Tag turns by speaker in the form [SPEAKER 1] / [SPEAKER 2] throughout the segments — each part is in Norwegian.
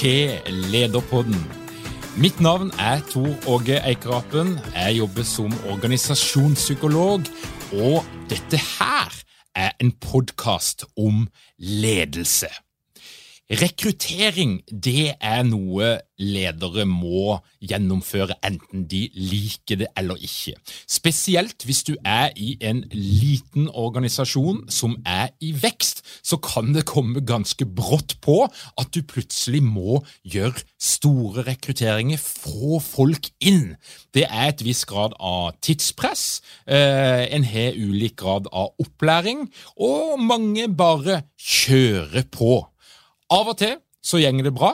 [SPEAKER 1] til Lederpodden. Mitt navn er Tor Åge Eikerapen. Jeg jobber som organisasjonspsykolog, og dette her er en podkast om ledelse. Rekruttering det er noe ledere må gjennomføre, enten de liker det eller ikke. Spesielt hvis du er i en liten organisasjon som er i vekst, så kan det komme ganske brått på at du plutselig må gjøre store rekrutteringer, få folk inn. Det er et visst grad av tidspress, eh, en har ulik grad av opplæring, og mange bare kjører på. Av og til så gjenger det bra,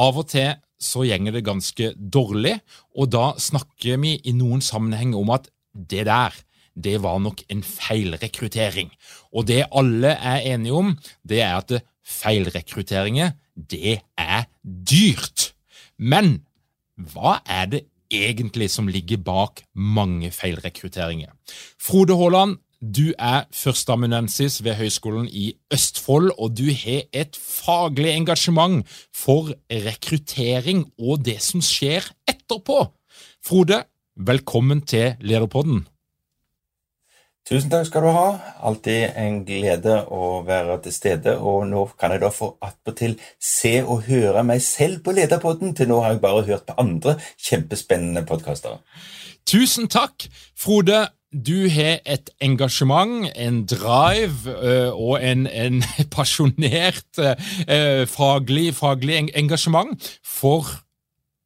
[SPEAKER 1] av og til så gjenger det ganske dårlig, og da snakker vi i noen sammenheng om at det der, det var nok en feilrekruttering. Og det alle er enige om, det er at feilrekrutteringer, det er dyrt. Men hva er det egentlig som ligger bak mange feilrekrutteringer? Frode Haaland, du er førsteamanuensis ved Høgskolen i Østfold, og du har et faglig engasjement for rekruttering og det som skjer etterpå. Frode, velkommen til Lederpodden.
[SPEAKER 2] Tusen takk skal du ha. Alltid en glede å være til stede. Og nå kan jeg da få attpåtil se og høre meg selv på Lederpodden. Til nå har jeg bare hørt på andre kjempespennende podkaster.
[SPEAKER 1] Tusen takk, Frode du har et engasjement, en drive uh, og en, en pasjonert uh, faglig, faglig, engasjement for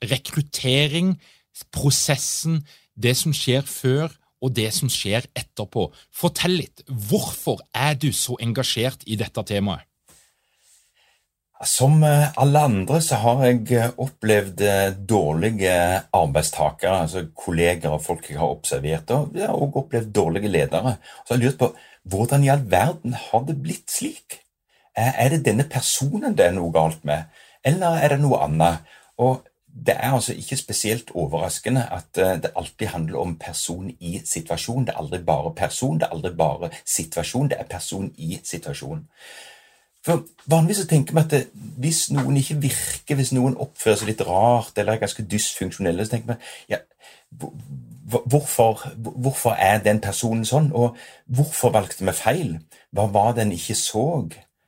[SPEAKER 1] rekruttering, prosessen, det som skjer før og det som skjer etterpå. Fortell litt. Hvorfor er du så engasjert i dette temaet?
[SPEAKER 2] Som eh, alle andre så har jeg eh, opplevd eh, dårlige arbeidstakere, altså kolleger og folk jeg har observert, og jeg har også opplevd dårlige ledere. Så jeg har lurt på hvordan i all verden har det blitt slik? Er det denne personen det er noe galt med, eller er det noe annet? Og det er altså ikke spesielt overraskende at det alltid handler om person i situasjon. Det er aldri bare person, det er aldri bare situasjon, det er person i situasjon. For Vanligvis så tenker vi at det, hvis noen ikke virker, hvis noen oppfører seg litt rart eller er ganske dysfunksjonelle, så tenker vi ja, hvorfor, hvorfor, er den personen sånn, og hvorfor valgte vi feil? Hva var det en ikke så?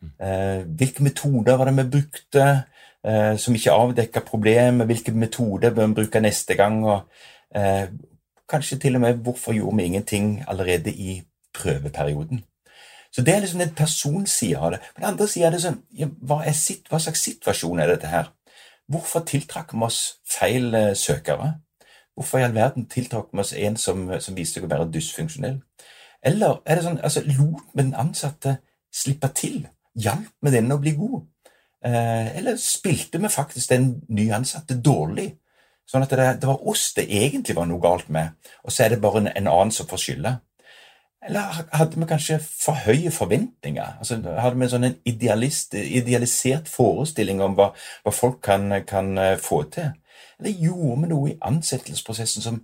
[SPEAKER 2] Eh, hvilke metoder var det vi brukte eh, som ikke avdekka problemet? Hvilke metoder bør vi bruke neste gang? Og, eh, kanskje til og med hvorfor gjorde vi ingenting allerede i prøveperioden? Så Det er liksom den personsida av det. På den andre sida er det sånn ja, hva, er sitt, hva, slags situasjon er dette her? Hvorfor tiltrakk vi oss feil uh, søkere? Hvorfor i all verden tiltrakk vi oss en som, som viste seg å være dysfunksjonell? Eller er det sånn, altså, lot vi den ansatte slippe til? Hjalp vi denne å bli god? Eh, eller spilte vi faktisk den nye ansatte dårlig? Sånn at det, det, var oss det egentlig var noe galt med, og så er det bare en, en annen som får skylda. Eller hadde vi kanskje for høye forventninger? Altså, hadde vi en sånn idealisert forestilling om hva, hva folk kan, kan, eh, få til? Eller gjorde vi noe i ansettelsesprosessen som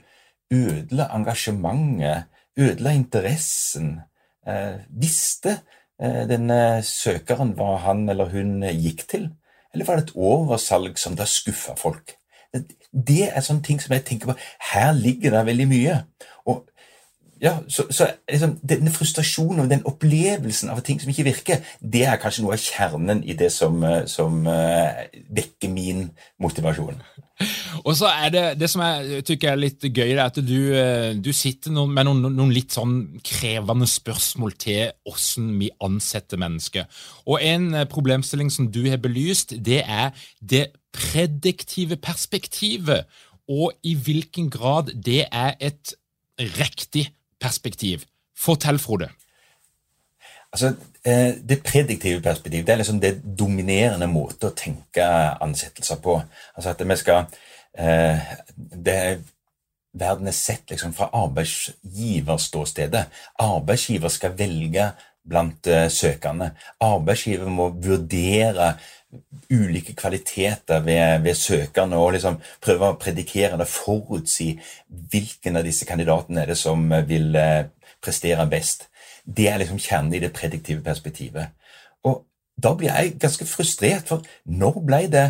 [SPEAKER 2] ødela engasjementet, ødela interessen, Visste denne søkeren hva han eller hun gikk til? Eller var det et oversalg som da skuffa folk? Det er sånne ting som jeg tenker på. Her ligger det veldig mye. Ja, så, så liksom, Denne frustrasjonen og den opplevelsen av ting som ikke virker, det er kanskje noe av kjernen i det som, eh, som uh, vekker min motivasjon.
[SPEAKER 1] Og så er det det som jeg tykker er litt gøy, det er at du, eh, du sitter med noen, noen, litt sånn krevende spørsmål til åssen vi ansetter mennesker. Og en problemstilling som du har belyst, det er det prediktive perspektivet, og i hvilken grad det er et riktig perspektiv. Fortell, Frode.
[SPEAKER 2] Altså, eh, Det prediktive perspektivet det er liksom det dominerende måte å tenke ansettelser på. Altså at vi skal eh, det, Verden er sett liksom fra arbeidsgiverståstedet. Arbeidsgiver skal velge blant uh, søkerne. Arbeidsgiver må vurdere ulike kvaliteter ved, ved søkerne og liksom prøve å predikere eller forutsi hvilken av disse kandidatene er det som vil uh, prestere best. Det er liksom kjernen i det prediktive perspektivet. Og da blir jeg ganske frustrert, for når ble det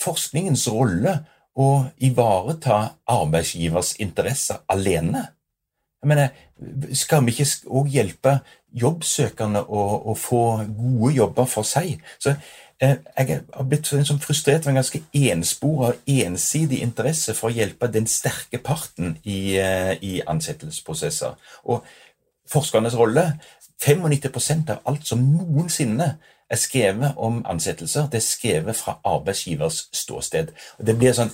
[SPEAKER 2] forskningens rolle å ivareta arbeidsgivers interesser alene? Jeg mener, Skal vi ikke òg hjelpe jobbsøkerne å, å, få gode jobber for seg? Så eh, Jeg har blitt sånn frustrert av en ganske enspora og ensidig interesse for å hjelpe den sterke parten i, eh, i ansettelsesprosesser. Og forskernes rolle 95% av alt som noensinne er skrevet om ansettelser, det er skrevet fra arbeidsgivers ståsted. Og det blir sånn,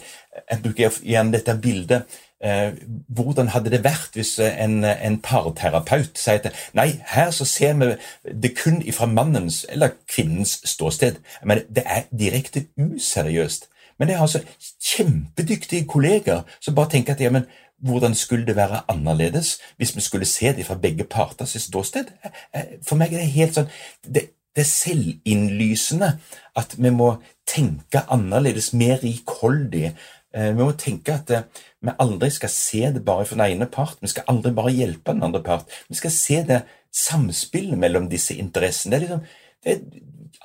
[SPEAKER 2] Jeg bruker igjen dette bildet Eh, hvordan hadde det vært hvis en, en parterapeut sier at nei, her så ser vi det kun fra mannens eller kvinnens ståsted. Men det er direkte useriøst. Men det er altså kjempedyktige kolleger som bare tenker at ja, hvordan skulle det være annerledes hvis vi skulle se det fra begge parters ståsted? Eh, eh, for meg er det helt sånn det, det er selvinnlysende at vi må tenke annerledes, mer rikholdig. Vi må tenke at vi aldri skal se det bare fra den ene part. Vi skal aldri bare hjelpe den andre part. Vi skal se det samspillet mellom disse interessene. Det er liksom det er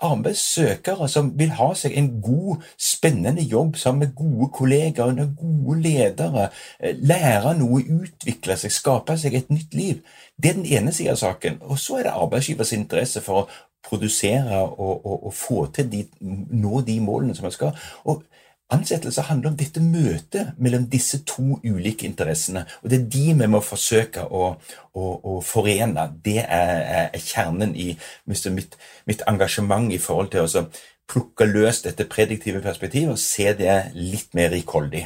[SPEAKER 2] arbeidssøkere som vil ha seg en god, spennende jobb sammen med gode kollegaer under gode ledere, eh, lære noe, utvikle seg, skape seg et nytt liv. Det er den ene siden av saken. Og så er det arbeidsgivers interesse for å produsere og, og, og få til de, nå de målene som man skal. Og Ansettelse handler om dette møtet mellom disse to ulike interessene. og Det er de vi må forsøke å, å, å forene. Det er, er, kjernen i mitt, mitt, engasjement i forhold til å plukke løs dette prediktive perspektivet og se det litt mer rikholdig.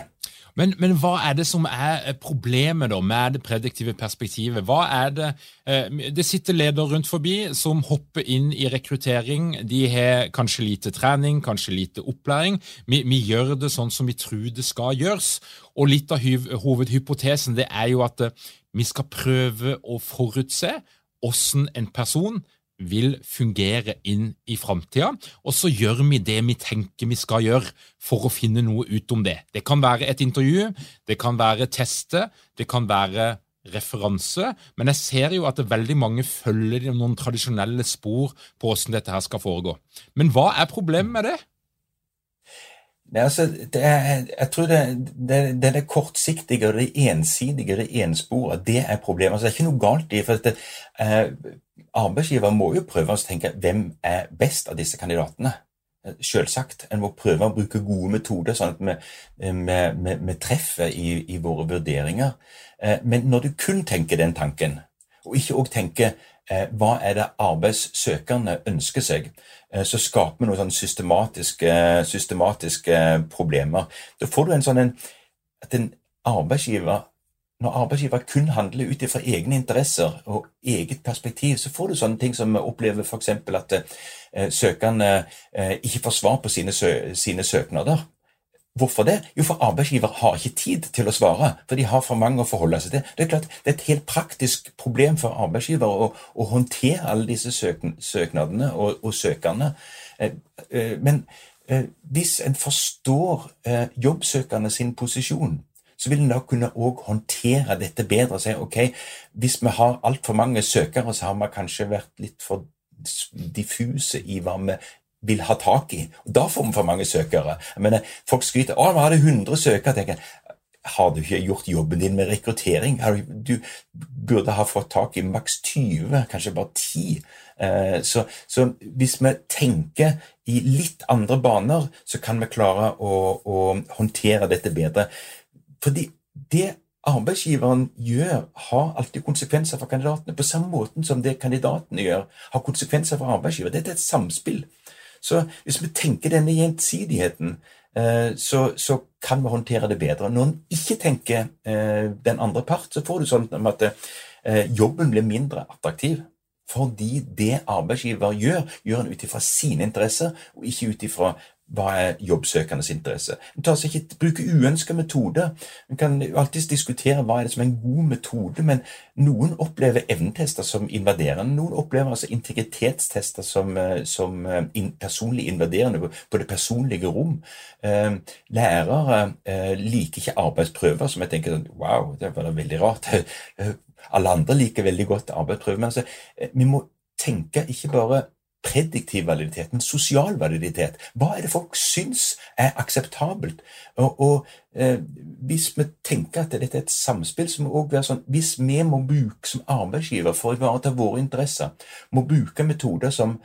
[SPEAKER 1] Men, men, hva er det som er problemet da med det prediktive perspektivet? Hva er Det eh, Det sitter ledere rundt forbi som hopper inn i rekruttering. De har kanskje lite trening, kanskje lite opplæring. Vi, vi gjør det sånn som vi tror det skal gjøres. Og litt av hovedhypotesen det er jo at eh, vi skal prøve å forutse hvordan en person vil fungere inn i framtida, og så gjør vi det vi tenker vi skal gjøre for å finne noe ut om det. Det kan være et intervju, det kan være teste, det kan være referanse, men jeg ser jo at veldig mange følger noen tradisjonelle spor på hvordan dette her skal foregå. Men hva er problemet med det?
[SPEAKER 2] Det, altså, er, jeg tror det, det, det, det kortsiktige og det ensidige, det ensporet, det er problemet. Altså, det er ikke noe galt i for at eh, Arbeidsgiver må jo prøve å tenke hvem er best av disse kandidatene. Eh, selvsagt. En må prøve å bruke gode metoder, sånn at vi, vi treffer i, i, våre vurderinger. Eh, men når du kun tenker den tanken, og ikke òg tenker eh, hva er det arbeidssøkerne ønsker seg, så skaper vi noen sånn systematiske, systematiske, problemer. Da får du en sånn en, at en arbeidsgiver når arbeidsgiver kun handler ut fra egne interesser og eget perspektiv, så får du sånne ting som opplever f.eks. at eh, søkerne eh, ikke får svar på sine, sø sine, søknader. Hvorfor det? Jo, for arbeidsgiver har ikke tid til å svare, for de har for mange å forholde seg til. Det er klart, det er et helt praktisk problem for arbeidsgiver å, å håndtere alle disse søk søknadene og, og søkerne. Eh, eh men eh, hvis en forstår eh, jobbsøkerne sin posisjon, så vil en da kunne også håndtere dette bedre og si ok, hvis vi har altfor mange søkere, så har vi kanskje vært litt for diffuse i hva vi vil ha tak i. Og Da får vi for mange søkere. Mener, Folk skryter å, vi hadde 100 søkere. tenker jeg, Har du ikke gjort jobben din med rekruttering? Du burde ha fått tak i maks 20, kanskje bare 10. Eh, så, så, hvis vi tenker i litt andre baner, så kan vi klare å, å håndtere dette bedre. Fordi det arbeidsgiveren gjør, har alltid konsekvenser for kandidatene. På samme måte som det kandidatene gjør, har konsekvenser for arbeidsgiver. Dette er et samspill. Så hvis vi tenker denne gjensidigheten, eh, så, så, kan vi håndtere det bedre. Når en ikke tenker eh, den andre part, så får du sånn at eh, jobben blir mindre attraktiv. Fordi det arbeidsgiver gjør, gjør en ut ifra sine interesser, og ikke ut ifra hva er jobbsøkernes interesse. En tar seg ikke bruke uønska metoder. En kan alltids diskutere hva er det som er en god metode, men noen opplever evnetester som invaderende. Noen opplever altså integritetstester som, eh, som eh, in, personlig invaderende på det personlige rom. Eh, lærere liker ikke arbeidsprøver, som jeg tenker sånn, wow, det var da veldig rart. Alle andre liker veldig godt arbeidsprøver. Men altså, vi må tenke ikke bare prediktiv validitet, en sosial validitet. Hva er det folk syns er akseptabelt? Og, og eh, Hvis vi tenker at dette er et samspill, så må det være sånn hvis vi må bruke som arbeidsgiver for å ivareta våre interesser, må bruke metoder som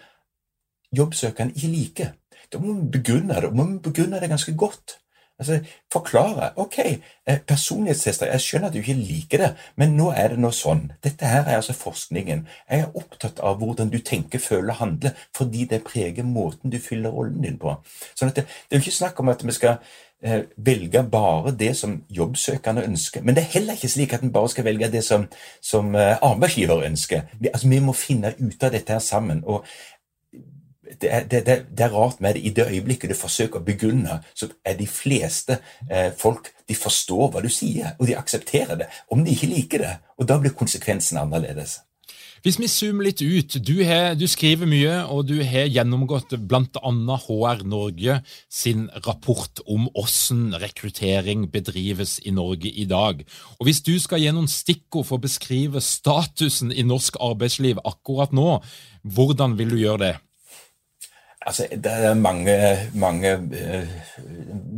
[SPEAKER 2] jobbsøkerne ikke liker, da må vi begrunne det, og må vi begrunne det ganske godt. Altså, Forklare. Ok, eh, personlighetstester, jeg skjønner at du ikke liker det, men nå er det nå sånn. Dette her er altså forskningen. Jeg er opptatt av hvordan du tenker, føler og handler, fordi det preger måten du fyller rollen din på. Sånn at det, det er jo ikke snakk om at vi skal eh, velge bare det som jobbsøkerne ønsker. Men det er heller ikke slik at vi bare skal velge det som, som eh, arbeidsgiver ønsker. Vi, altså, vi må finne ut av dette her sammen. og det er, det, det, det er, rart med det. I det øyeblikket du forsøker å begrunne, så er de fleste eh, folk de forstår hva du sier, og de aksepterer det. Om de ikke liker det. Og da blir konsekvensen annerledes.
[SPEAKER 1] Hvis vi zoomer litt ut, du, har, du skriver mye, og du har gjennomgått bl.a. HR Norge sin rapport om hvordan rekruttering bedrives i Norge i dag. Og Hvis du skal gi noen stikkord for å beskrive statusen i norsk arbeidsliv akkurat nå, hvordan vil du gjøre det?
[SPEAKER 2] Altså, det er mange, mange uh,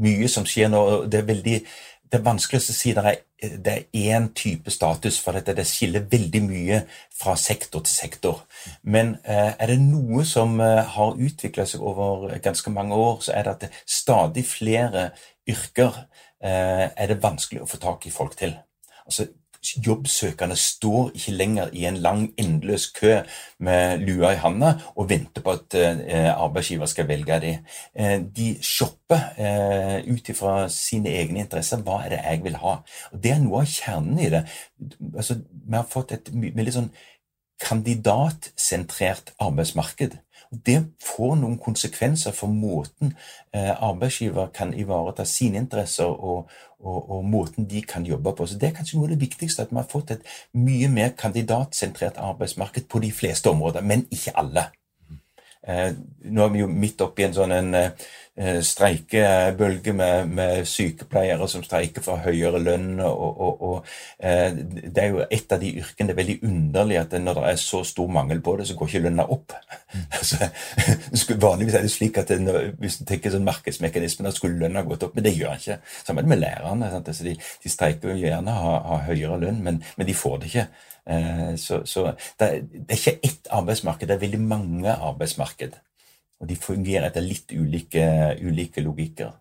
[SPEAKER 2] Mye som skjer nå. Det er veldig det vanskeligste å si det er, det er én type status, for dette, det skiller veldig mye fra sektor til sektor. Men uh, er det noe som uh, har utvikla seg over ganske mange år, så er det at det stadig flere yrker er det vanskelig å få tak i folk til. Altså, jobbsøkerne står ikke lenger i en lang, endeløs kø med lua i handa og venter på at eh, arbeidsgiver skal velge dem. Eh, de shopper eh, ut ifra sine egne interesser. Hva er det jeg vil ha? Og Det er noe av kjernen i det. Altså, vi har fått et veldig sånn kandidatsentrert arbeidsmarked. Det får noen konsekvenser for måten eh, arbeidsgiver kan ivareta sine interesser og, og, og, måten de kan jobbe på. Så Det er kanskje noe av det viktigste, at vi har fått et mye mer kandidatsentrert arbeidsmarked på de fleste områder, men ikke alle. Eh, nå er vi jo midt oppi en sånn en, eh, streikebølge med, med, sykepleiere som streiker for høyere lønn. Og, og, og, eh, Det er jo et av de yrkene det er veldig underlig at når det er så stor mangel på det, så går ikke lønna opp. Mm. altså, vanligvis er det slik at det, hvis du tenker sånn markedsmekanismen, da skulle lønna gått opp, men det gjør den ikke. Sammen med lærerne. Altså, de, de, streiker jo gjerne ha, ha høyere lønn, men, men de får det ikke. Eh, så, så det, er, ikke ett arbeidsmarked, det er veldig mange arbeidsmarked. Og de fungerer etter litt ulike, ulike logikker.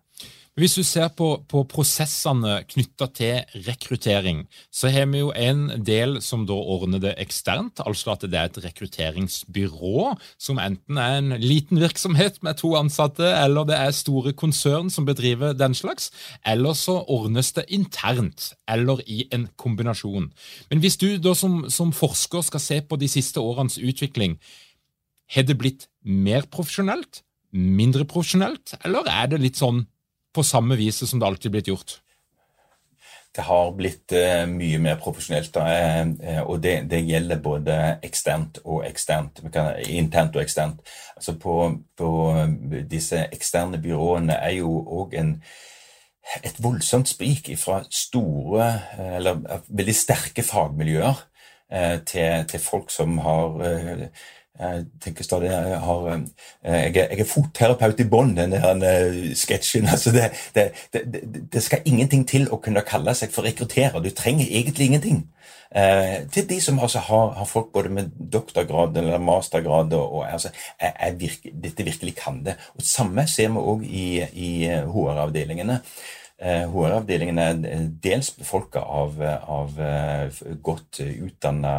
[SPEAKER 1] Hvis du ser på, på prosessene knytta til rekruttering, så har vi jo en del som da ordner det eksternt, altså at det er et rekrutteringsbyrå som enten er en liten virksomhet med to ansatte, eller det er store konsern som bedriver den slags, eller så ordnes det internt, eller i en kombinasjon. Men hvis du da som, som forsker skal se på de siste årenes utvikling, har det blitt mer profesjonelt, mindre profesjonelt, eller er det litt sånn på samme vis som det alltid er blitt gjort?
[SPEAKER 2] Det har blitt eh, mye mer profesjonelt, uh, og det, det, gjelder både eksternt og eksternt. Internt og eksternt. Altså på, på, disse eksterne byråene er jo òg en et voldsomt sprik fra store, eller veldig sterke fagmiljøer til, til folk som har jeg tenker stadig jeg, har, jeg, er, jeg er fotterapeut i bånn, den der sketsjen. Altså det, det, det, det, skal ingenting til å kunne kalle seg for rekrutterer. Du trenger egentlig ingenting. Eh, til de som altså har, har, folk både med doktorgrad eller mastergrad og, og altså, jeg, jeg virke, dette virkelig kan det. Og Samme ser vi òg i, i HR-avdelingene. HR-avdelingen eh, er dels befolka av, av, eh, godt utdanna,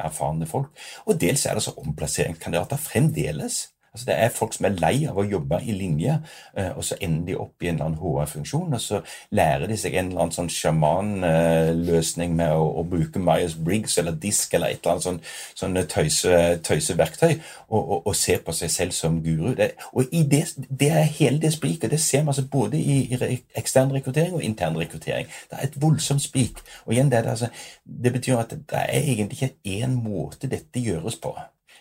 [SPEAKER 2] erfarne folk, og dels er det så omplasseringskandidater fremdeles. Altså Det er folk som er lei av å jobbe i linje, eh, og så ender de opp i en eller annen HR-funksjon, og så lærer de seg en eller annen sånn sjamanløsning med å, å, bruke Myers Briggs eller disk eller et eller annet sånn, sånn tøyse, tøyseverktøy, og, og, og ser på seg selv som guru. Det, og det, det, er hele det spriket. Det ser vi altså både i, i, ekstern rekruttering og intern rekruttering. Det er et voldsomt sprik. Og igjen, det, altså, det betyr at det er egentlig ikke én måte dette gjøres på,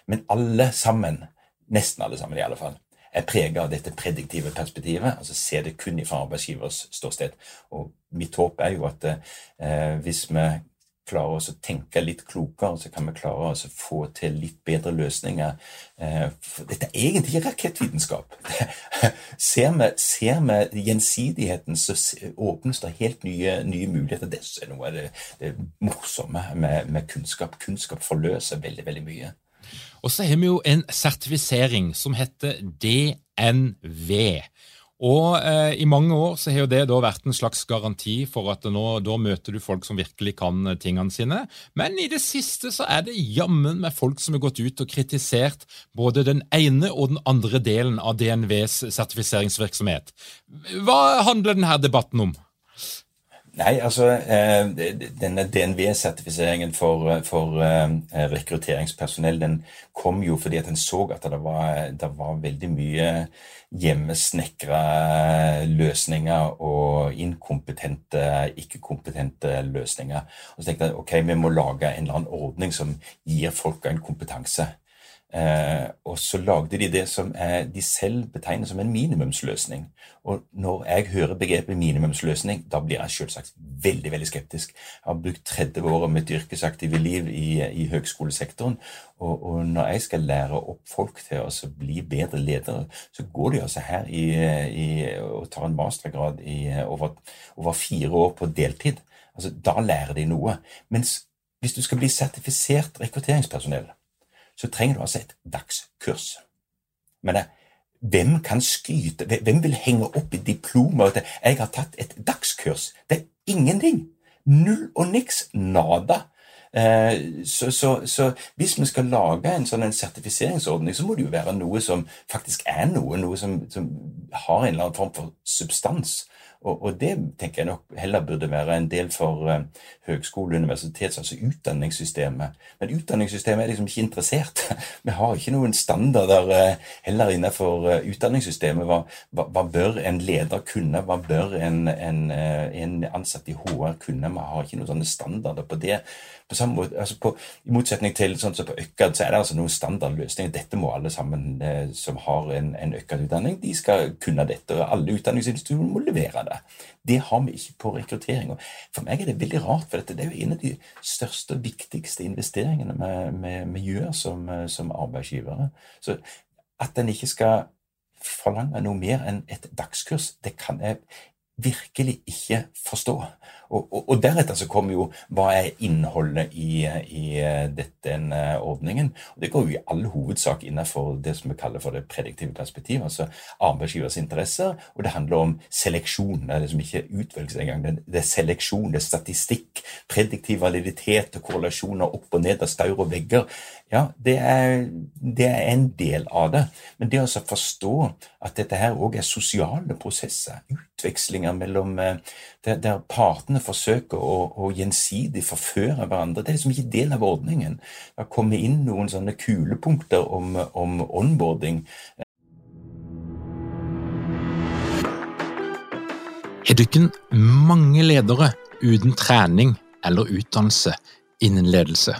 [SPEAKER 2] men alle sammen nesten alle sammen i alle fall, er prega av dette prediktive perspektivet. altså Se det kun fra arbeidsgivers ståsted. Og mitt håp er jo at eh, hvis vi klarer oss å tenke litt klokere, så kan vi klare oss å få til litt bedre løsninger. Eh, dette er egentlig rakettvitenskap. ser, vi, ser vi gjensidigheten, så åpnes det helt nye, nye muligheter. Det er noe av det, det morsomme med, med kunnskap. Kunnskap forløser veldig, veldig mye.
[SPEAKER 1] Og så har vi jo en sertifisering som heter DNV. Og eh, I mange år så har jo det da vært en slags garanti for at nå, da møter du folk som virkelig kan eh, tingene sine. Men i det siste så er det jammen med folk som har gått ut og kritisert både den ene og den andre delen av DNVs sertifiseringsvirksomhet. Hva handler denne debatten om?
[SPEAKER 2] Nei, altså eh, denne DNV-sertifiseringen for, for eh, rekrutteringspersonell den kom jo fordi at en så at det var, det var veldig mye hjemmesnekra løsninger og inkompetente, ikke-kompetente løsninger. Og så tenkte jeg ok, vi må lage en eller annen ordning som gir folk en kompetanse. Eh, og så lagde de det som er, de selv betegner som en minimumsløsning. Og når jeg hører begrepet minimumsløsning, da blir jeg selvsagt veldig veldig skeptisk. Jeg har brukt 30 år av mitt yrkesaktive liv i, i høgskolesektoren. Og, og, når jeg skal lære opp folk til å bli bedre ledere, så går de altså her i, i, og tar en mastergrad i, over, over fire år på deltid. Altså, da lærer de noe. Mens hvis du skal bli sertifisert rekrutteringspersonell, så trenger du altså et dagskurs. Men det, hvem kan skryte Hvem vil henge opp i diplomet at 'jeg har tatt et dagskurs'? Det er ingenting. Null og niks. Nada. Eh, så, så, så, hvis vi skal lage en sånn en sertifiseringsordning, så må det jo være noe som faktisk er noe, noe som, som har en eller annen form for substans. Og, og, det tenker jeg nok heller burde være en del for uh, høgskole, universitets, altså utdanningssystemet. Men utdanningssystemet er liksom ikke interessert. Vi har ikke noen standarder uh, heller innenfor uh, utdanningssystemet. Hva, hva, hva, bør en leder kunne? Hva bør en, en, en ansatt i HR kunne? Vi har ikke noen sånne standarder på det på samme måte, altså på, I motsetning til sånn som på Økkad, så er det altså noen standardløsninger. Dette må alle sammen eh, som har en, en Økkad-utdanning, de skal kunne dette. og Alle utdanningsinstitusjoner må levere det. Det har vi ikke på rekruttering. og For meg er det veldig rart, for dette det er jo en av de største og viktigste investeringene vi, gjør som, som arbeidsgivere. Så at en ikke skal forlange noe mer enn et dagskurs, det kan jeg virkelig ikke forstå. Og, og, og, deretter så kommer jo hva er innholdet i, i denne ordningen. Og Det går jo i all hovedsak innenfor det som vi kaller for det prediktive perspektivet, altså arbeidsgivers interesser. Og det handler om seleksjon. Det er liksom ikke utvelgelse engang. Det er seleksjon, det er statistikk, prediktiv validitet og korrelasjoner opp og ned av staur og vegger. Ja, det er, det er, en del av det. Men det å forstå at dette her òg er sosiale prosesser, utvekslinger mellom eh, der, der partene forsøker å, å, gjensidig forføre hverandre, det er liksom ikke del av ordningen. Det har kommet inn noen sånne kulepunkter om, om onboarding.
[SPEAKER 1] Er det ikke mange ledere uten trening eller utdannelse innen ledelse?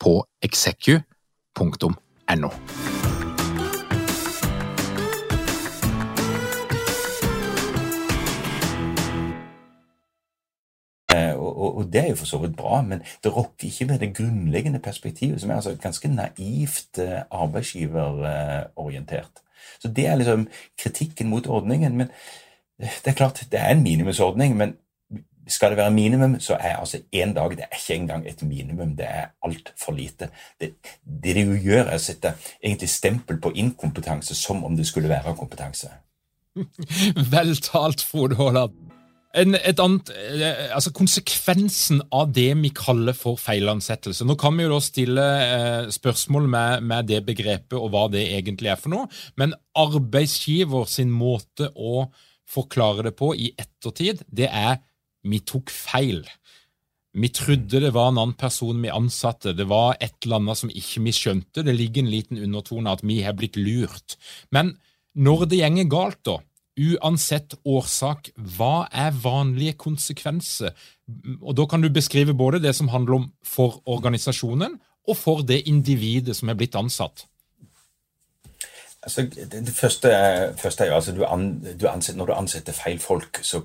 [SPEAKER 1] på execu.no.
[SPEAKER 2] Eh, og, og, det er jo for så vidt bra, men det rokker ikke ved det grunnleggende perspektivet, som er altså ganske naivt eh, arbeidsgiverorientert. Så det er liksom kritikken mot ordningen. Men det er klart, det er en minimumsordning, men skal det være minimum, så er altså én dag det er ikke engang et minimum. Det er altfor lite. Det, det de jo gjør, er å sette egentlig stempel på inkompetanse som om det skulle være kompetanse.
[SPEAKER 1] Vel talt, Frode Haaland. Et annet, eh, altså Konsekvensen av det vi kaller for feilansettelse Nå kan vi jo da stille eh, spørsmål med, med, det begrepet og hva det egentlig er for noe, men arbeidsgiver sin måte å forklare det på i ettertid, det er vi tok feil. Vi trodde det var en annen person vi ansatte, det var et eller annet som ikke vi skjønte. Det ligger en liten undertone at vi har blitt lurt. Men når det gjenger galt, da, uansett årsak, hva er vanlige konsekvenser? Og Da kan du beskrive både det som handler om for organisasjonen, og for det individet som er blitt ansatt.
[SPEAKER 2] Altså, det, det første, første, er jo altså du an, du ansetter, Når du ansetter feil folk, så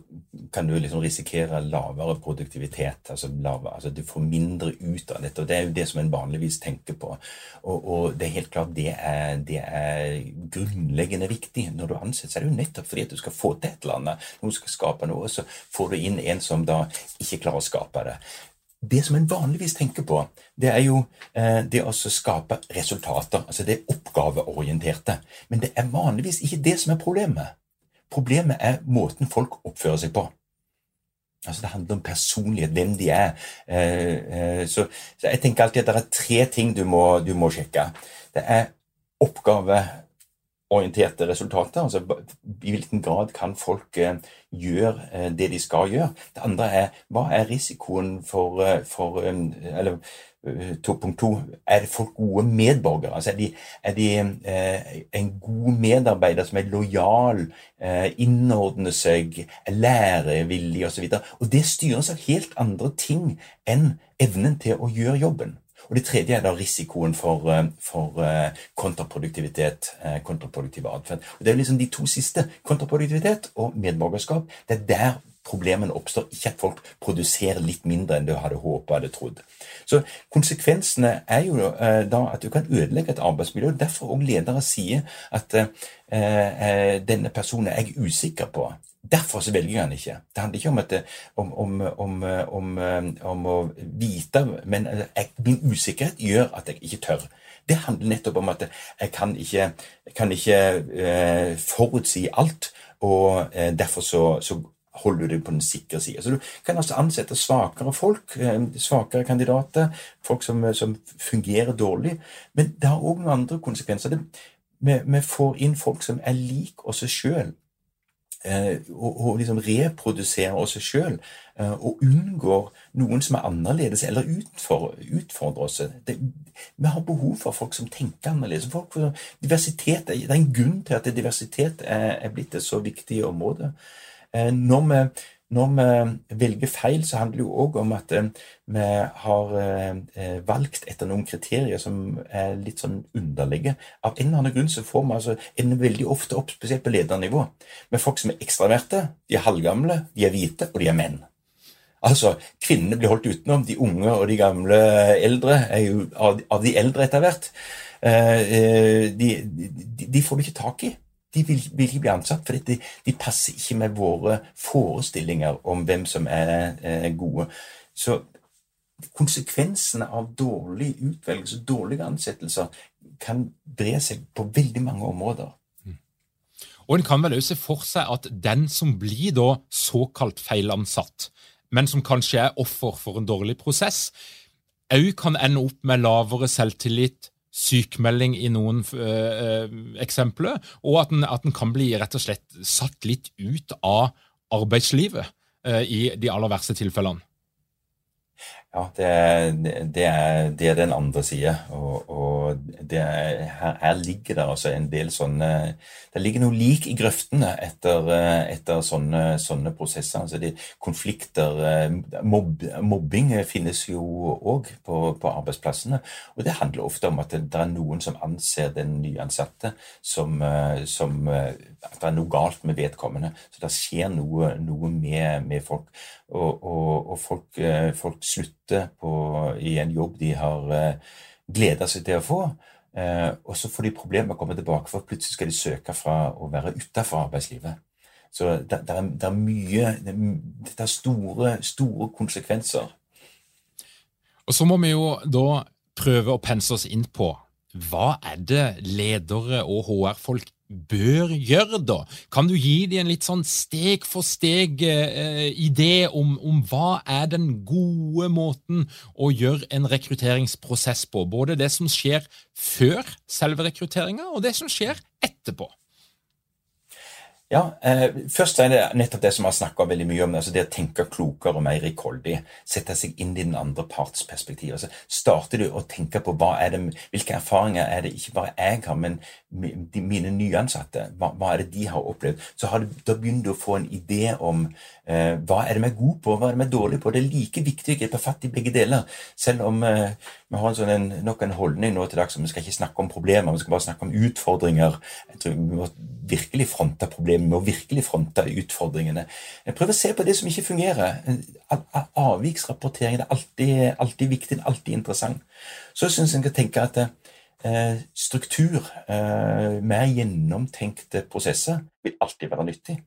[SPEAKER 2] kan du liksom risikere lavere produktivitet. altså, lavere, altså Du får mindre ut av dette. og Det er jo det som en vanligvis tenker på. Og, og det er helt klart det er, det er, grunnleggende viktig. Når du ansetter, så er det jo nettopp fordi at du skal få til et eller annet. Noen skal skape noe, så får du inn en som da ikke klarer å skape det det som en vanligvis tenker på, det er jo eh, det å skape resultater. Altså det oppgaveorienterte. Men det er vanligvis ikke det som er problemet. Problemet er måten folk oppfører seg på. Altså Det handler om personlighet, hvem de er. Eh, eh, så, så, jeg tenker alltid at det er tre ting du må, du må sjekke. Det er oppgave orienterte resultater. altså I hvilken grad kan folk eh, gjøre eh, det de skal gjøre. Det andre er hva er risikoen for, eh, for eller 2.2 er folk gode medborgere? Altså er de, er de en god medarbeider som er lojal, innordner seg, er lærevillig osv.? Og, så og det styres av helt andre ting enn evnen til å gjøre jobben. Og Det tredje er da risikoen for, eh, for eh, kontraproduktivitet, eh, kontraproduktiv atferd. Det er liksom de to siste, kontraproduktivitet og medborgerskap. Det er der problemene oppstår, ikke at folk produserer litt mindre enn du hadde håpet eller trodd. Så Konsekvensene er jo da at du kan ødelegge et arbeidsmiljø. Derfor òg ledere sier at eh, denne personen er jeg usikker på. Derfor så velger jeg han ikke. Det handler ikke om, at, om, om, om å vite, men jeg, min usikkerhet gjør at jeg ikke tør. Det handler nettopp om at jeg kan ikke, jeg kan ikke eh, forutsi alt, og eh, derfor så, så holder du deg på den sikre sida. Så du kan altså ansette svakere folk, uh, svakere kandidater, folk som, som, fungerer dårlig. Men det har òg noen andre konsekvenser. Det, vi, vi, får inn folk som er lik oss sjøl eh, og, og, liksom reproduserer oss sjøl, eh, og unngår noen som er annerledes, eller utfordrer, utfordrer oss. Det, vi har behov for folk som tenker annerledes. Folk, diversitet, det er en grunn til at diversitet er, er blitt et så viktig område. Eh, når vi når vi velger feil, så handler det jo òg om at eh, vi har eh, valgt etter noen kriterier som er litt sånn underlige. Av en eller annen grunn så får vi altså en veldig ofte opp, spesielt på ledernivå, med folk som er ekstraverte, de er halvgamle, de er hvite, og de er menn. Altså, Kvinnene blir holdt utenom. De unge og de gamle eldre er jo av, de eldre etter hvert. De, de, de får du ikke tak i. De vil, vil, ikke bli ansatt, for de, de, passer ikke med våre forestillinger om hvem som er, er gode. Så konsekvensene av dårlig utvelgelse, dårlige ansettelser, kan bre seg på veldig mange områder. Mm.
[SPEAKER 1] Og En kan vel også se for seg at den som blir da såkalt feilansatt, men som kanskje er offer for en dårlig prosess, òg kan ende opp med lavere selvtillit, sykmelding i noen uh, eksempler, og at den, at den, kan bli rett og slett satt litt ut av arbeidslivet. i de aller verste tilfellene?
[SPEAKER 2] Ja, det, det, er, det er, den andre sida. Og, og er, her, her, ligger det altså en del sånne Det ligger noe lik i grøftene etter, etter sånne, sånne, prosesser. Altså det, konflikter mobb, Mobbing finnes jo òg på, på, arbeidsplassene. Og det handler ofte om at det, er noen som anser den nyansatte som, som at det er noe galt med vedkommende. Så det skjer noe, noe med, med folk og, og, og folk, eh, folk, slutter på, i en jobb de har eh, gleda seg til å få. Eh, og så får de problemer med å komme tilbake, for plutselig skal de søke fra å være utafor arbeidslivet. Så det, det, er, det, er, mye Det har store, store konsekvenser.
[SPEAKER 1] Og så må vi jo da prøve å pense oss inn på hva er det ledere og HR-folk bør gjøre, da? Kan du gi dem en litt sånn steg for steg-idé eh, om, om, hva er den gode måten å gjøre en rekrutteringsprosess på? Både det som skjer før selve rekrutteringa, og det som skjer etterpå.
[SPEAKER 2] Ja, eh, Først er det nettopp det som vi har snakka veldig mye om, altså det å tenke klokere og mer rikholdig. Sette seg inn i den andre parts perspektiv. Altså, starter du å tenke på det, hvilke erfaringer er det ikke bare jeg har, men de, mine nyansatte, hva, hva, er det de har opplevd, så har du, da begynner du å få en idé om eh, hva er det vi er gode på, hva er det vi er dårlige på. Det er like viktig å gripe fatt i begge deler. Selv om eh, vi har en sånn, en, nok en holdning nå til dags om vi skal ikke snakke om problemer, vi skal bare snakke om utfordringer. Jeg tror Vi må virkelig fronte problemer vi må virkelig fronte utfordringene. Prøv å se på det som ikke fungerer. Avviksrapportering er alltid, alltid viktig, alltid interessant. Så syns jeg en kan tenke at eh, struktur, eh, mer gjennomtenkte prosesser, vil alltid være nyttig.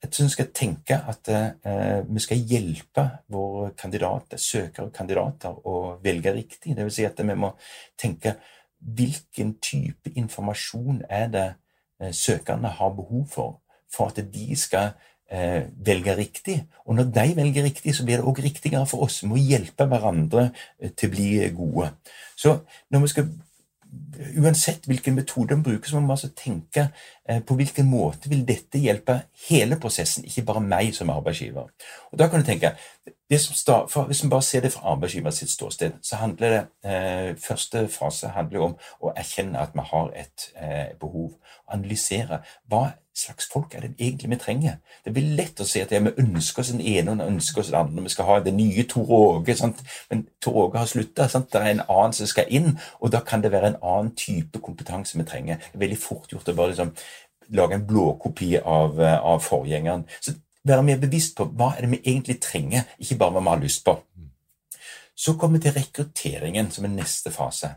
[SPEAKER 2] Jeg syns vi skal tenke at eh, vi skal hjelpe våre kandidater, søkere og kandidater å velge riktig. Vil si at vi må tenke hvilken type informasjon er det Eh, søkerne har behov for, for at de skal eh, velge riktig. Og når de velger riktig, så blir det også riktigere for oss. Vi må hjelpe hverandre eh, til å bli gode. Så når vi skal Uansett hvilken metode vi bruker, så må vi altså tenke på hvilken måte vil dette hjelpe hele prosessen, ikke bare meg som arbeidsgiver. Og da kan du tenke, start, Hvis vi bare ser det fra arbeidsgiver sitt ståsted, så handler det eh, første fase handler om å erkjenne at vi har et eh, behov. Analysere hva slags folk er det egentlig vi trenger. Det blir lett å si at ja, vi ønsker oss den ene og vi ønsker oss den andre. Vi skal ha det nye Tor Åge, men Tor Åge har slutta. Det er en annen som skal inn, og da kan det være en annen type kompetanse vi trenger. Det er veldig fort gjort å bare liksom, lage en blåkopi av, eh, av forgjengeren. Så være mer bevisst på hva er det vi egentlig trenger, ikke bare hva vi har lyst på. Så kommer vi til rekrutteringen, som er neste fase.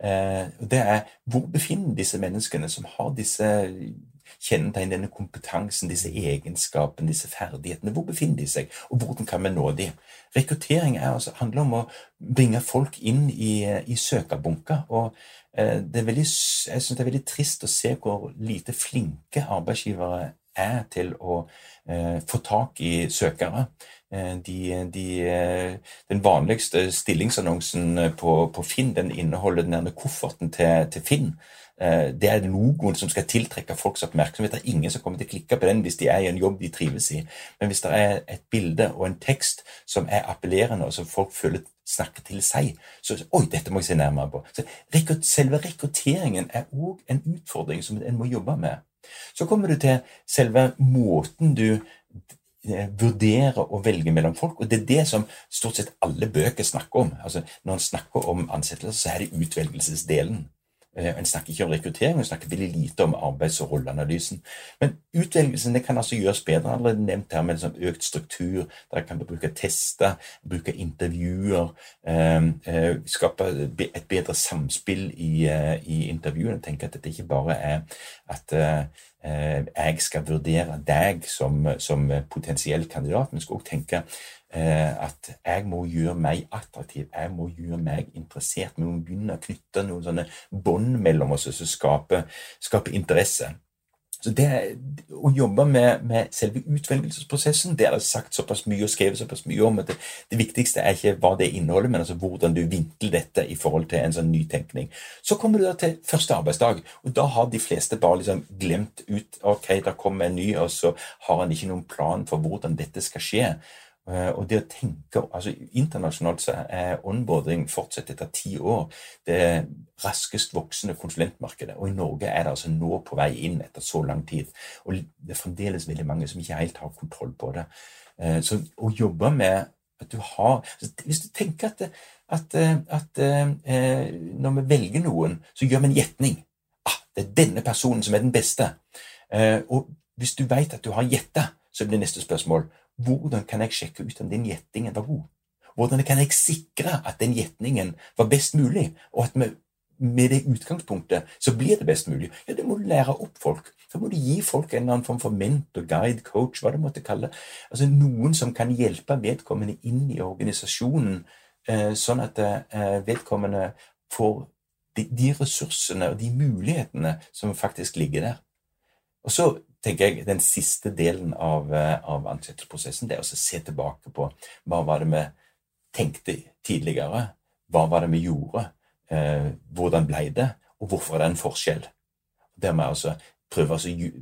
[SPEAKER 2] Eh, det er hvor befinner disse menneskene som har disse kjennetegn, denne kompetansen, disse egenskapene, disse ferdighetene. Hvor befinner de seg, og hvordan kan vi nå de? Rekruttering altså, handler om å bringe folk inn i, i søkerbunker. og eh, veldig, Jeg syns det er veldig trist å se hvor lite flinke arbeidsgivere er til å eh, få tak i søkere. Eh, de, de, den vanligste stillingsannonsen på, på Finn den inneholder denne kofferten til, til Finn. Eh, det er logoen som skal tiltrekke folks oppmerksomhet. Det er ingen som kommer til å klikke på den hvis de er i en jobb de trives i. Men hvis det er et bilde og en tekst som er appellerende, og som folk føler snakker til seg, så Oi, dette må jeg se nærmere på. Så Selve rekrutteringen er òg en utfordring som en må jobbe med. Så kommer du til selve måten du eh, vurdere og velge mellom folk. Og det er det som stort sett alle bøker snakker om. Altså, når en snakker om ansettelser, så er det utvelgelsesdelen. Eh, en snakker ikke om rekruttering, en snakker veldig lite om arbeids- og rolleanalysen. Men utvelgelsen det kan altså gjøres bedre. Allerede nevnt her med liksom økt struktur. Der kan du bruke tester, bruke intervjuer, eh, eh, skape et bedre samspill i, i intervjuene. Tenke at dette ikke bare er at jeg skal vurdere deg som, som potensiell kandidat, men skal også tenke at jeg må gjøre meg attraktiv, jeg må gjøre meg interessert. Vi må begynne å knytte noen sånne bånd mellom oss som skaper, skaper interesse. Så det, Å jobbe med, med, selve utvelgelsesprosessen det er det sagt såpass mye og skrevet såpass mye om at det, det, viktigste er ikke hva det inneholder, men altså hvordan du vinkler dette i forhold til en sånn nytenkning. Så kommer du da til første arbeidsdag, og da har de fleste bare liksom glemt ut ok, da kommer en ny, og så har han ikke noen plan for hvordan dette skal skje. Eh, og det å tenke, altså Internasjonalt så er onboarding fortsatt etter ti år det raskest voksende konsulentmarkedet. Og i Norge er det altså nå på vei inn etter så lang tid. Og det er fremdeles veldig mange som ikke helt har kontroll på det. Eh, så å jobbe med at du har altså, Hvis du tenker at, at, at eh, når vi velger noen, så gjør vi en gjetning. Ah, det er denne personen som er den beste. Og hvis du vet at du har gjetta, så blir neste spørsmål hvordan kan jeg sjekke ut om den gjettingen var god? Hvordan kan jeg sikre at den gjetningen var best mulig, og at med, med det utgangspunktet så blir det best mulig? Ja, det må du lære opp folk. Da må du gi folk en eller annen form for mentor, guide, coach, hva du måtte kalle. Altså Noen som kan hjelpe vedkommende inn i organisasjonen, eh, sånn at eh, vedkommende får de ressursene og de mulighetene som faktisk ligger der. Og så tenker jeg den siste delen av, eh, av ansettelsesprosessen det er å se tilbake på hva var det vi tenkte tidligere, hva var det vi gjorde, eh, hvordan ble det, og hvorfor er det en forskjell. Der jeg altså prøve,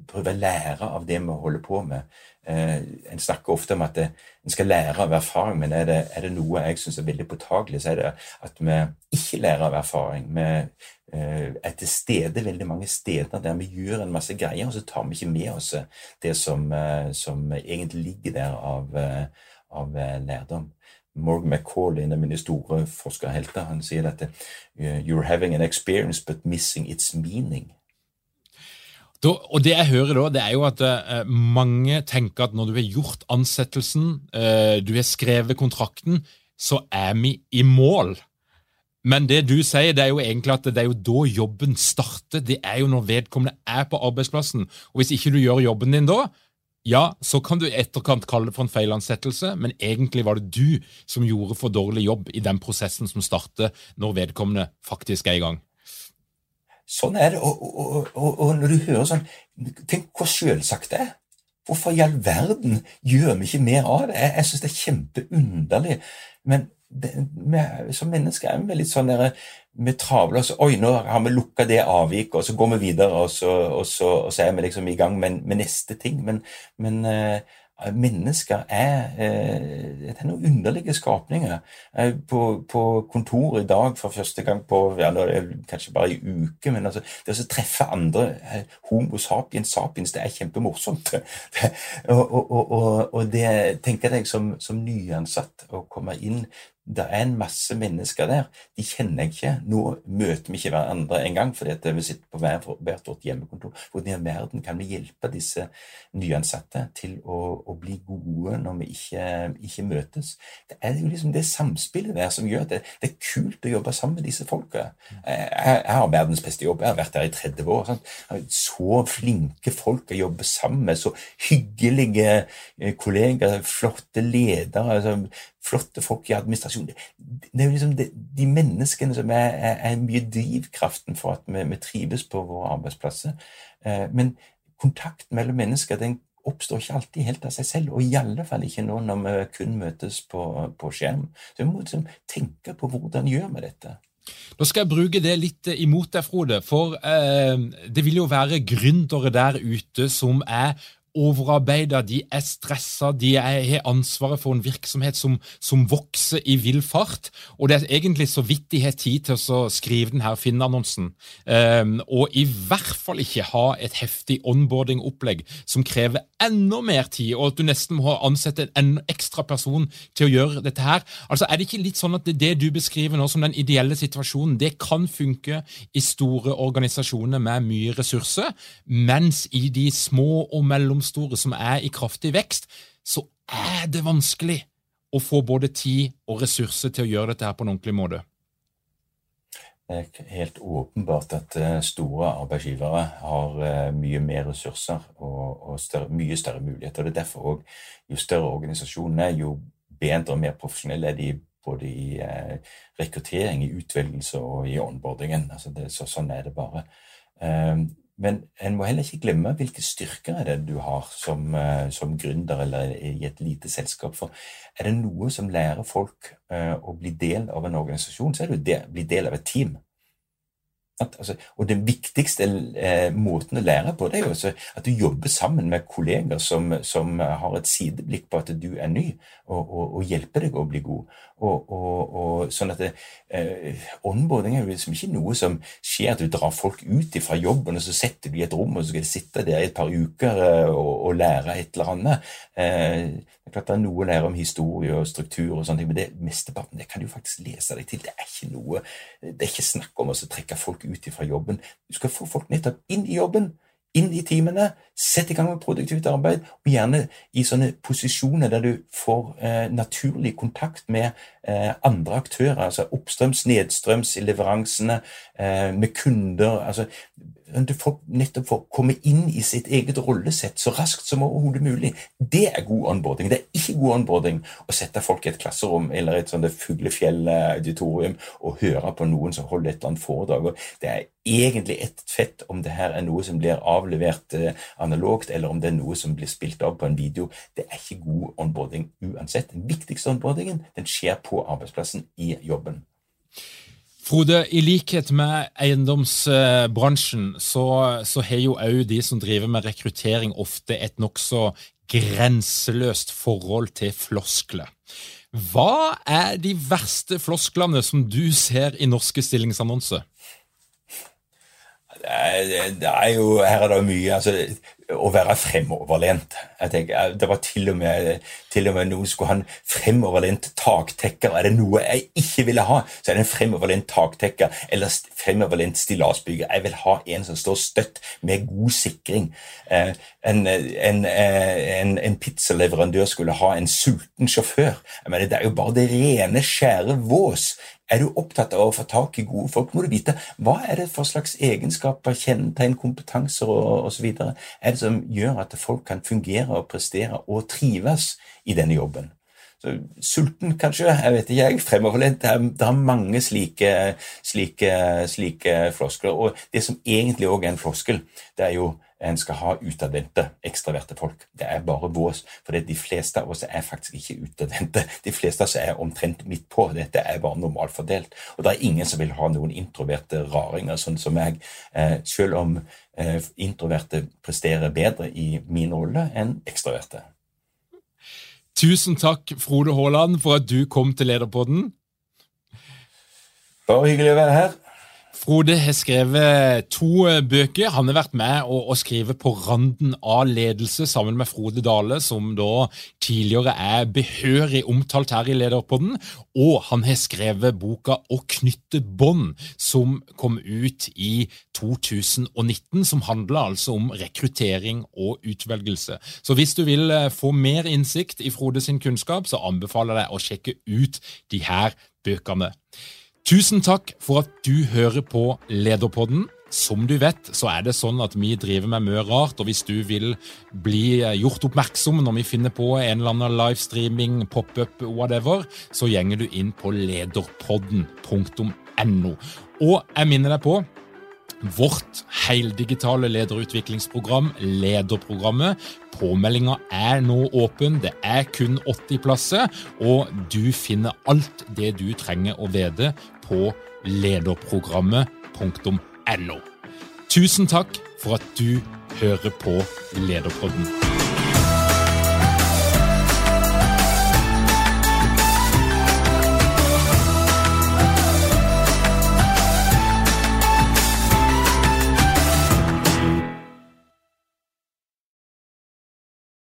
[SPEAKER 2] prøve, å lære av det vi holder på med. Eh, en snakker ofte om at det, en skal lære av erfaring, men er det, er det noe jeg syns er veldig påtagelig, så er det at vi ikke lærer av erfaring. Vi eh, er til stede veldig mange steder der vi gjør en masse greier, og så tar vi ikke med oss det som, eh, som egentlig ligger der av, eh, av eh, lærdom. Morgan McCall, en av mine store forskerhelter, han sier at you're having an experience but missing its meaning.
[SPEAKER 1] Da, og det jeg hører da, det er jo at uh, mange tenker at når du har gjort ansettelsen, uh, du har skrevet kontrakten, så er vi i mål. Men det du sier, det er jo egentlig at det er jo da jobben starter. Det er jo når vedkommende er på arbeidsplassen. Og hvis ikke du gjør jobben din da, ja, så kan du etterkant kalle det for en feilansettelse, men egentlig var det du som gjorde for dårlig jobb i den prosessen som starter når vedkommende faktisk er i gang.
[SPEAKER 2] Sånn er det. Og, og, og, og, når du hører sånn Tenk hvor selvsagt det er. Hvorfor i all verden gjør vi ikke mer av det? Jeg, jeg syns det er kjempeunderlig. Men det, vi, som mennesker er vi litt sånn der, vi travler oss Oi, nå har vi lukka det avviket, og så går vi videre, og så, og så, og så er vi liksom i gang med, med neste ting. Men, men uh, mennesker er, det er noen underlige skapninger. På, på kontoret i dag for første gang på ja, kanskje bare i uke, men altså, det å treffe andre eh, Homo sapiens sapiens, det er kjempemorsomt. og, og, og, og, det tenker jeg som, som nyansatt å komme inn det er en masse mennesker der. De kjenner jeg ikke. Nå møter vi ikke hverandre engang fordi vi sitter på hvert vårt hjemmekontor. Hvordan i verden kan vi hjelpe disse nyansatte til å, å bli gode når vi ikke, ikke, møtes? Det er jo liksom det samspillet der som gjør at det, det er kult å jobbe sammen med disse folka. Jeg, jeg, har verdens beste jobb. Jeg har vært der i 30 år. Sant? Så flinke folk å jobbe sammen med. Så hyggelige eh, kollegaer, flotte ledere. Altså, flotte folk i administrasjonen. Det er jo liksom det, de menneskene som er, er, er, mye drivkraften for at vi, vi trives på våre arbeidsplasser. Eh, men kontakt mellom mennesker den oppstår ikke alltid helt av seg selv, og i alle fall ikke nå når vi kun møtes på, på skjerm. Så vi må liksom tenke på hvordan gjør vi dette.
[SPEAKER 1] Nå skal jeg bruke det litt imot deg, Frode. For eh, det vil jo være gründere der ute som er overarbeida, de er stressa, de har ansvaret for en virksomhet som, som, vokser i vill fart. Og det er egentlig så vidt de har tid til å skrive denne Finn-annonsen. Um, og i hvert fall ikke ha et heftig onboarding-opplegg som krever enda mer tid, og at du nesten må ansette en ekstra person til å gjøre dette her. Altså Er det ikke litt sånn at det, det du beskriver nå som den ideelle situasjonen, det kan funke i store organisasjoner med mye ressurser, mens i de små og mellomstore mellomstore som er i kraftig vekst, så er det vanskelig å få både tid og ressurser til å gjøre dette her på en ordentlig måte.
[SPEAKER 2] Det er helt åpenbart at eh, store arbeidsgivere har eh, mye mer ressurser og, og større, mye større muligheter. Det er derfor òg jo større organisasjonen er, jo bedre og mer profesjonelle er de både i eh, rekruttering, i utvelgelse og i onboardingen. Altså det, så, sånn er det bare. Men en må heller ikke glemme hvilke styrker er det du har som, eh, som gründer eller i et lite selskap. For er det noe som lærer folk uh, å bli del av en organisasjon, så er det å bli del av et team. Altså, og Den viktigste eh, måten å lære på, det er jo altså at du jobber sammen med kolleger som, som, har et sideblikk på at du er ny, og, og, og hjelper deg å bli god. Og, og sånn at eh, Onboarding er jo liksom ikke noe som skjer at du drar folk ut fra jobben, og så setter du i et rom og så skal de sitte der i et par uker eh, og, lære et eller annet. Eh, det er klart det er noe å lære om historie og struktur, og sånne ting, men det mesteparten det kan du faktisk lese deg til. Det er ikke noe, det er ikke snakk om å trekke folk ut fra jobben. Du skal få folk nettopp inn i jobben, inn i teamene, sette i gang med produktivt arbeid, og gjerne i sånne posisjoner der du får eh, naturlig kontakt med andre aktører, altså oppstrøms, nedstrøms i leveransene, eh, med kunder. altså du får nettopp får komme inn i sitt eget rollesett så raskt som overhodet mulig. Det er god onboarding. Det er ikke god onboarding å sette folk i et klasserom eller et sånt fuglefjell-auditorium og høre på noen som holder et eller annet foredrag. Det er egentlig ett fett om det her er noe som blir avlevert eh, analogt, eller om det er noe som blir spilt av på en video. Det er ikke god onboarding uansett. Den viktigste onboardingen den skjer på arbeidsplassen i jobben.
[SPEAKER 1] Frode, i likhet med eiendomsbransjen, så, så har jo òg de som driver med rekruttering, ofte et nokså grenseløst forhold til floskler. Hva er de verste flosklene som du ser i norske stillingsannonser?
[SPEAKER 2] Det er jo, Her er det mye. altså å være fremoverlent. Jeg tenker, Det var til og, med, til og med noen skulle ha en fremoverlent taktekker. Er det noe jeg ikke ville ha, så er det en fremoverlent taktekker eller fremoverlent stillasbygger. Jeg vil ha en som står støtt med god sikring. Eh, en, en, eh, en, en pizzaleverandør skulle ha en sulten sjåfør. Jeg mener, Det er jo bare det rene, skjære vås. Er du opptatt av å få tak i gode folk, må du vite hva er det for slags egenskaper, kjennetegn, kompetanser osv. er det som gjør at folk kan fungere og prestere og trives i denne jobben. Så, sulten, kanskje? Jeg vet ikke. jeg, Fremoverlent. Det, det er mange slike, slike, slike floskler. Og det som egentlig òg er en floskel, det er jo en skal ha utadvendte, ekstraverte folk. Det er bare vås. For de fleste av oss er faktisk ikke utadvendte. De fleste av oss er omtrent midt på. Dette er bare normalfordelt. Og det er ingen som vil ha noen introverte raringer, sånn som meg. Eh, selv om eh, introverte presterer bedre i min rolle enn ekstraverte.
[SPEAKER 1] Tusen takk, Frode Haaland, for at du kom til Lederpodden.
[SPEAKER 2] Bare hyggelig å være her.
[SPEAKER 1] Frode har skrevet to eh, bøker. Han har vært med å, å skrive På randen av ledelse sammen med Frode Dale, som da tidligere er behørig omtalt her i Lederpodden. Og han har skrevet boka Å knytte bånd, som kom ut i 2019. Som handler altså om rekruttering og utvelgelse. Så hvis du vil eh, få mer innsikt i Frode sin kunnskap, så anbefaler jeg deg å sjekke ut de her bøkene. Tusen takk for at du hører på Lederpodden. Som du vet, så er det sånn at vi driver med mye rart, og hvis du vil bli gjort oppmerksom når vi finner på en eller annen livestreaming, pop-up, whatever, så gjenger du inn på lederpodden.no. Og jeg minner deg på vårt heldigitale lederutviklingsprogram, Lederprogrammet. Påmeldinga er nå åpen, det er kun 80 plasser, og du finner alt det du trenger å vite på lederprogrammet.no. Tusen takk for at du hører på Lederpodden.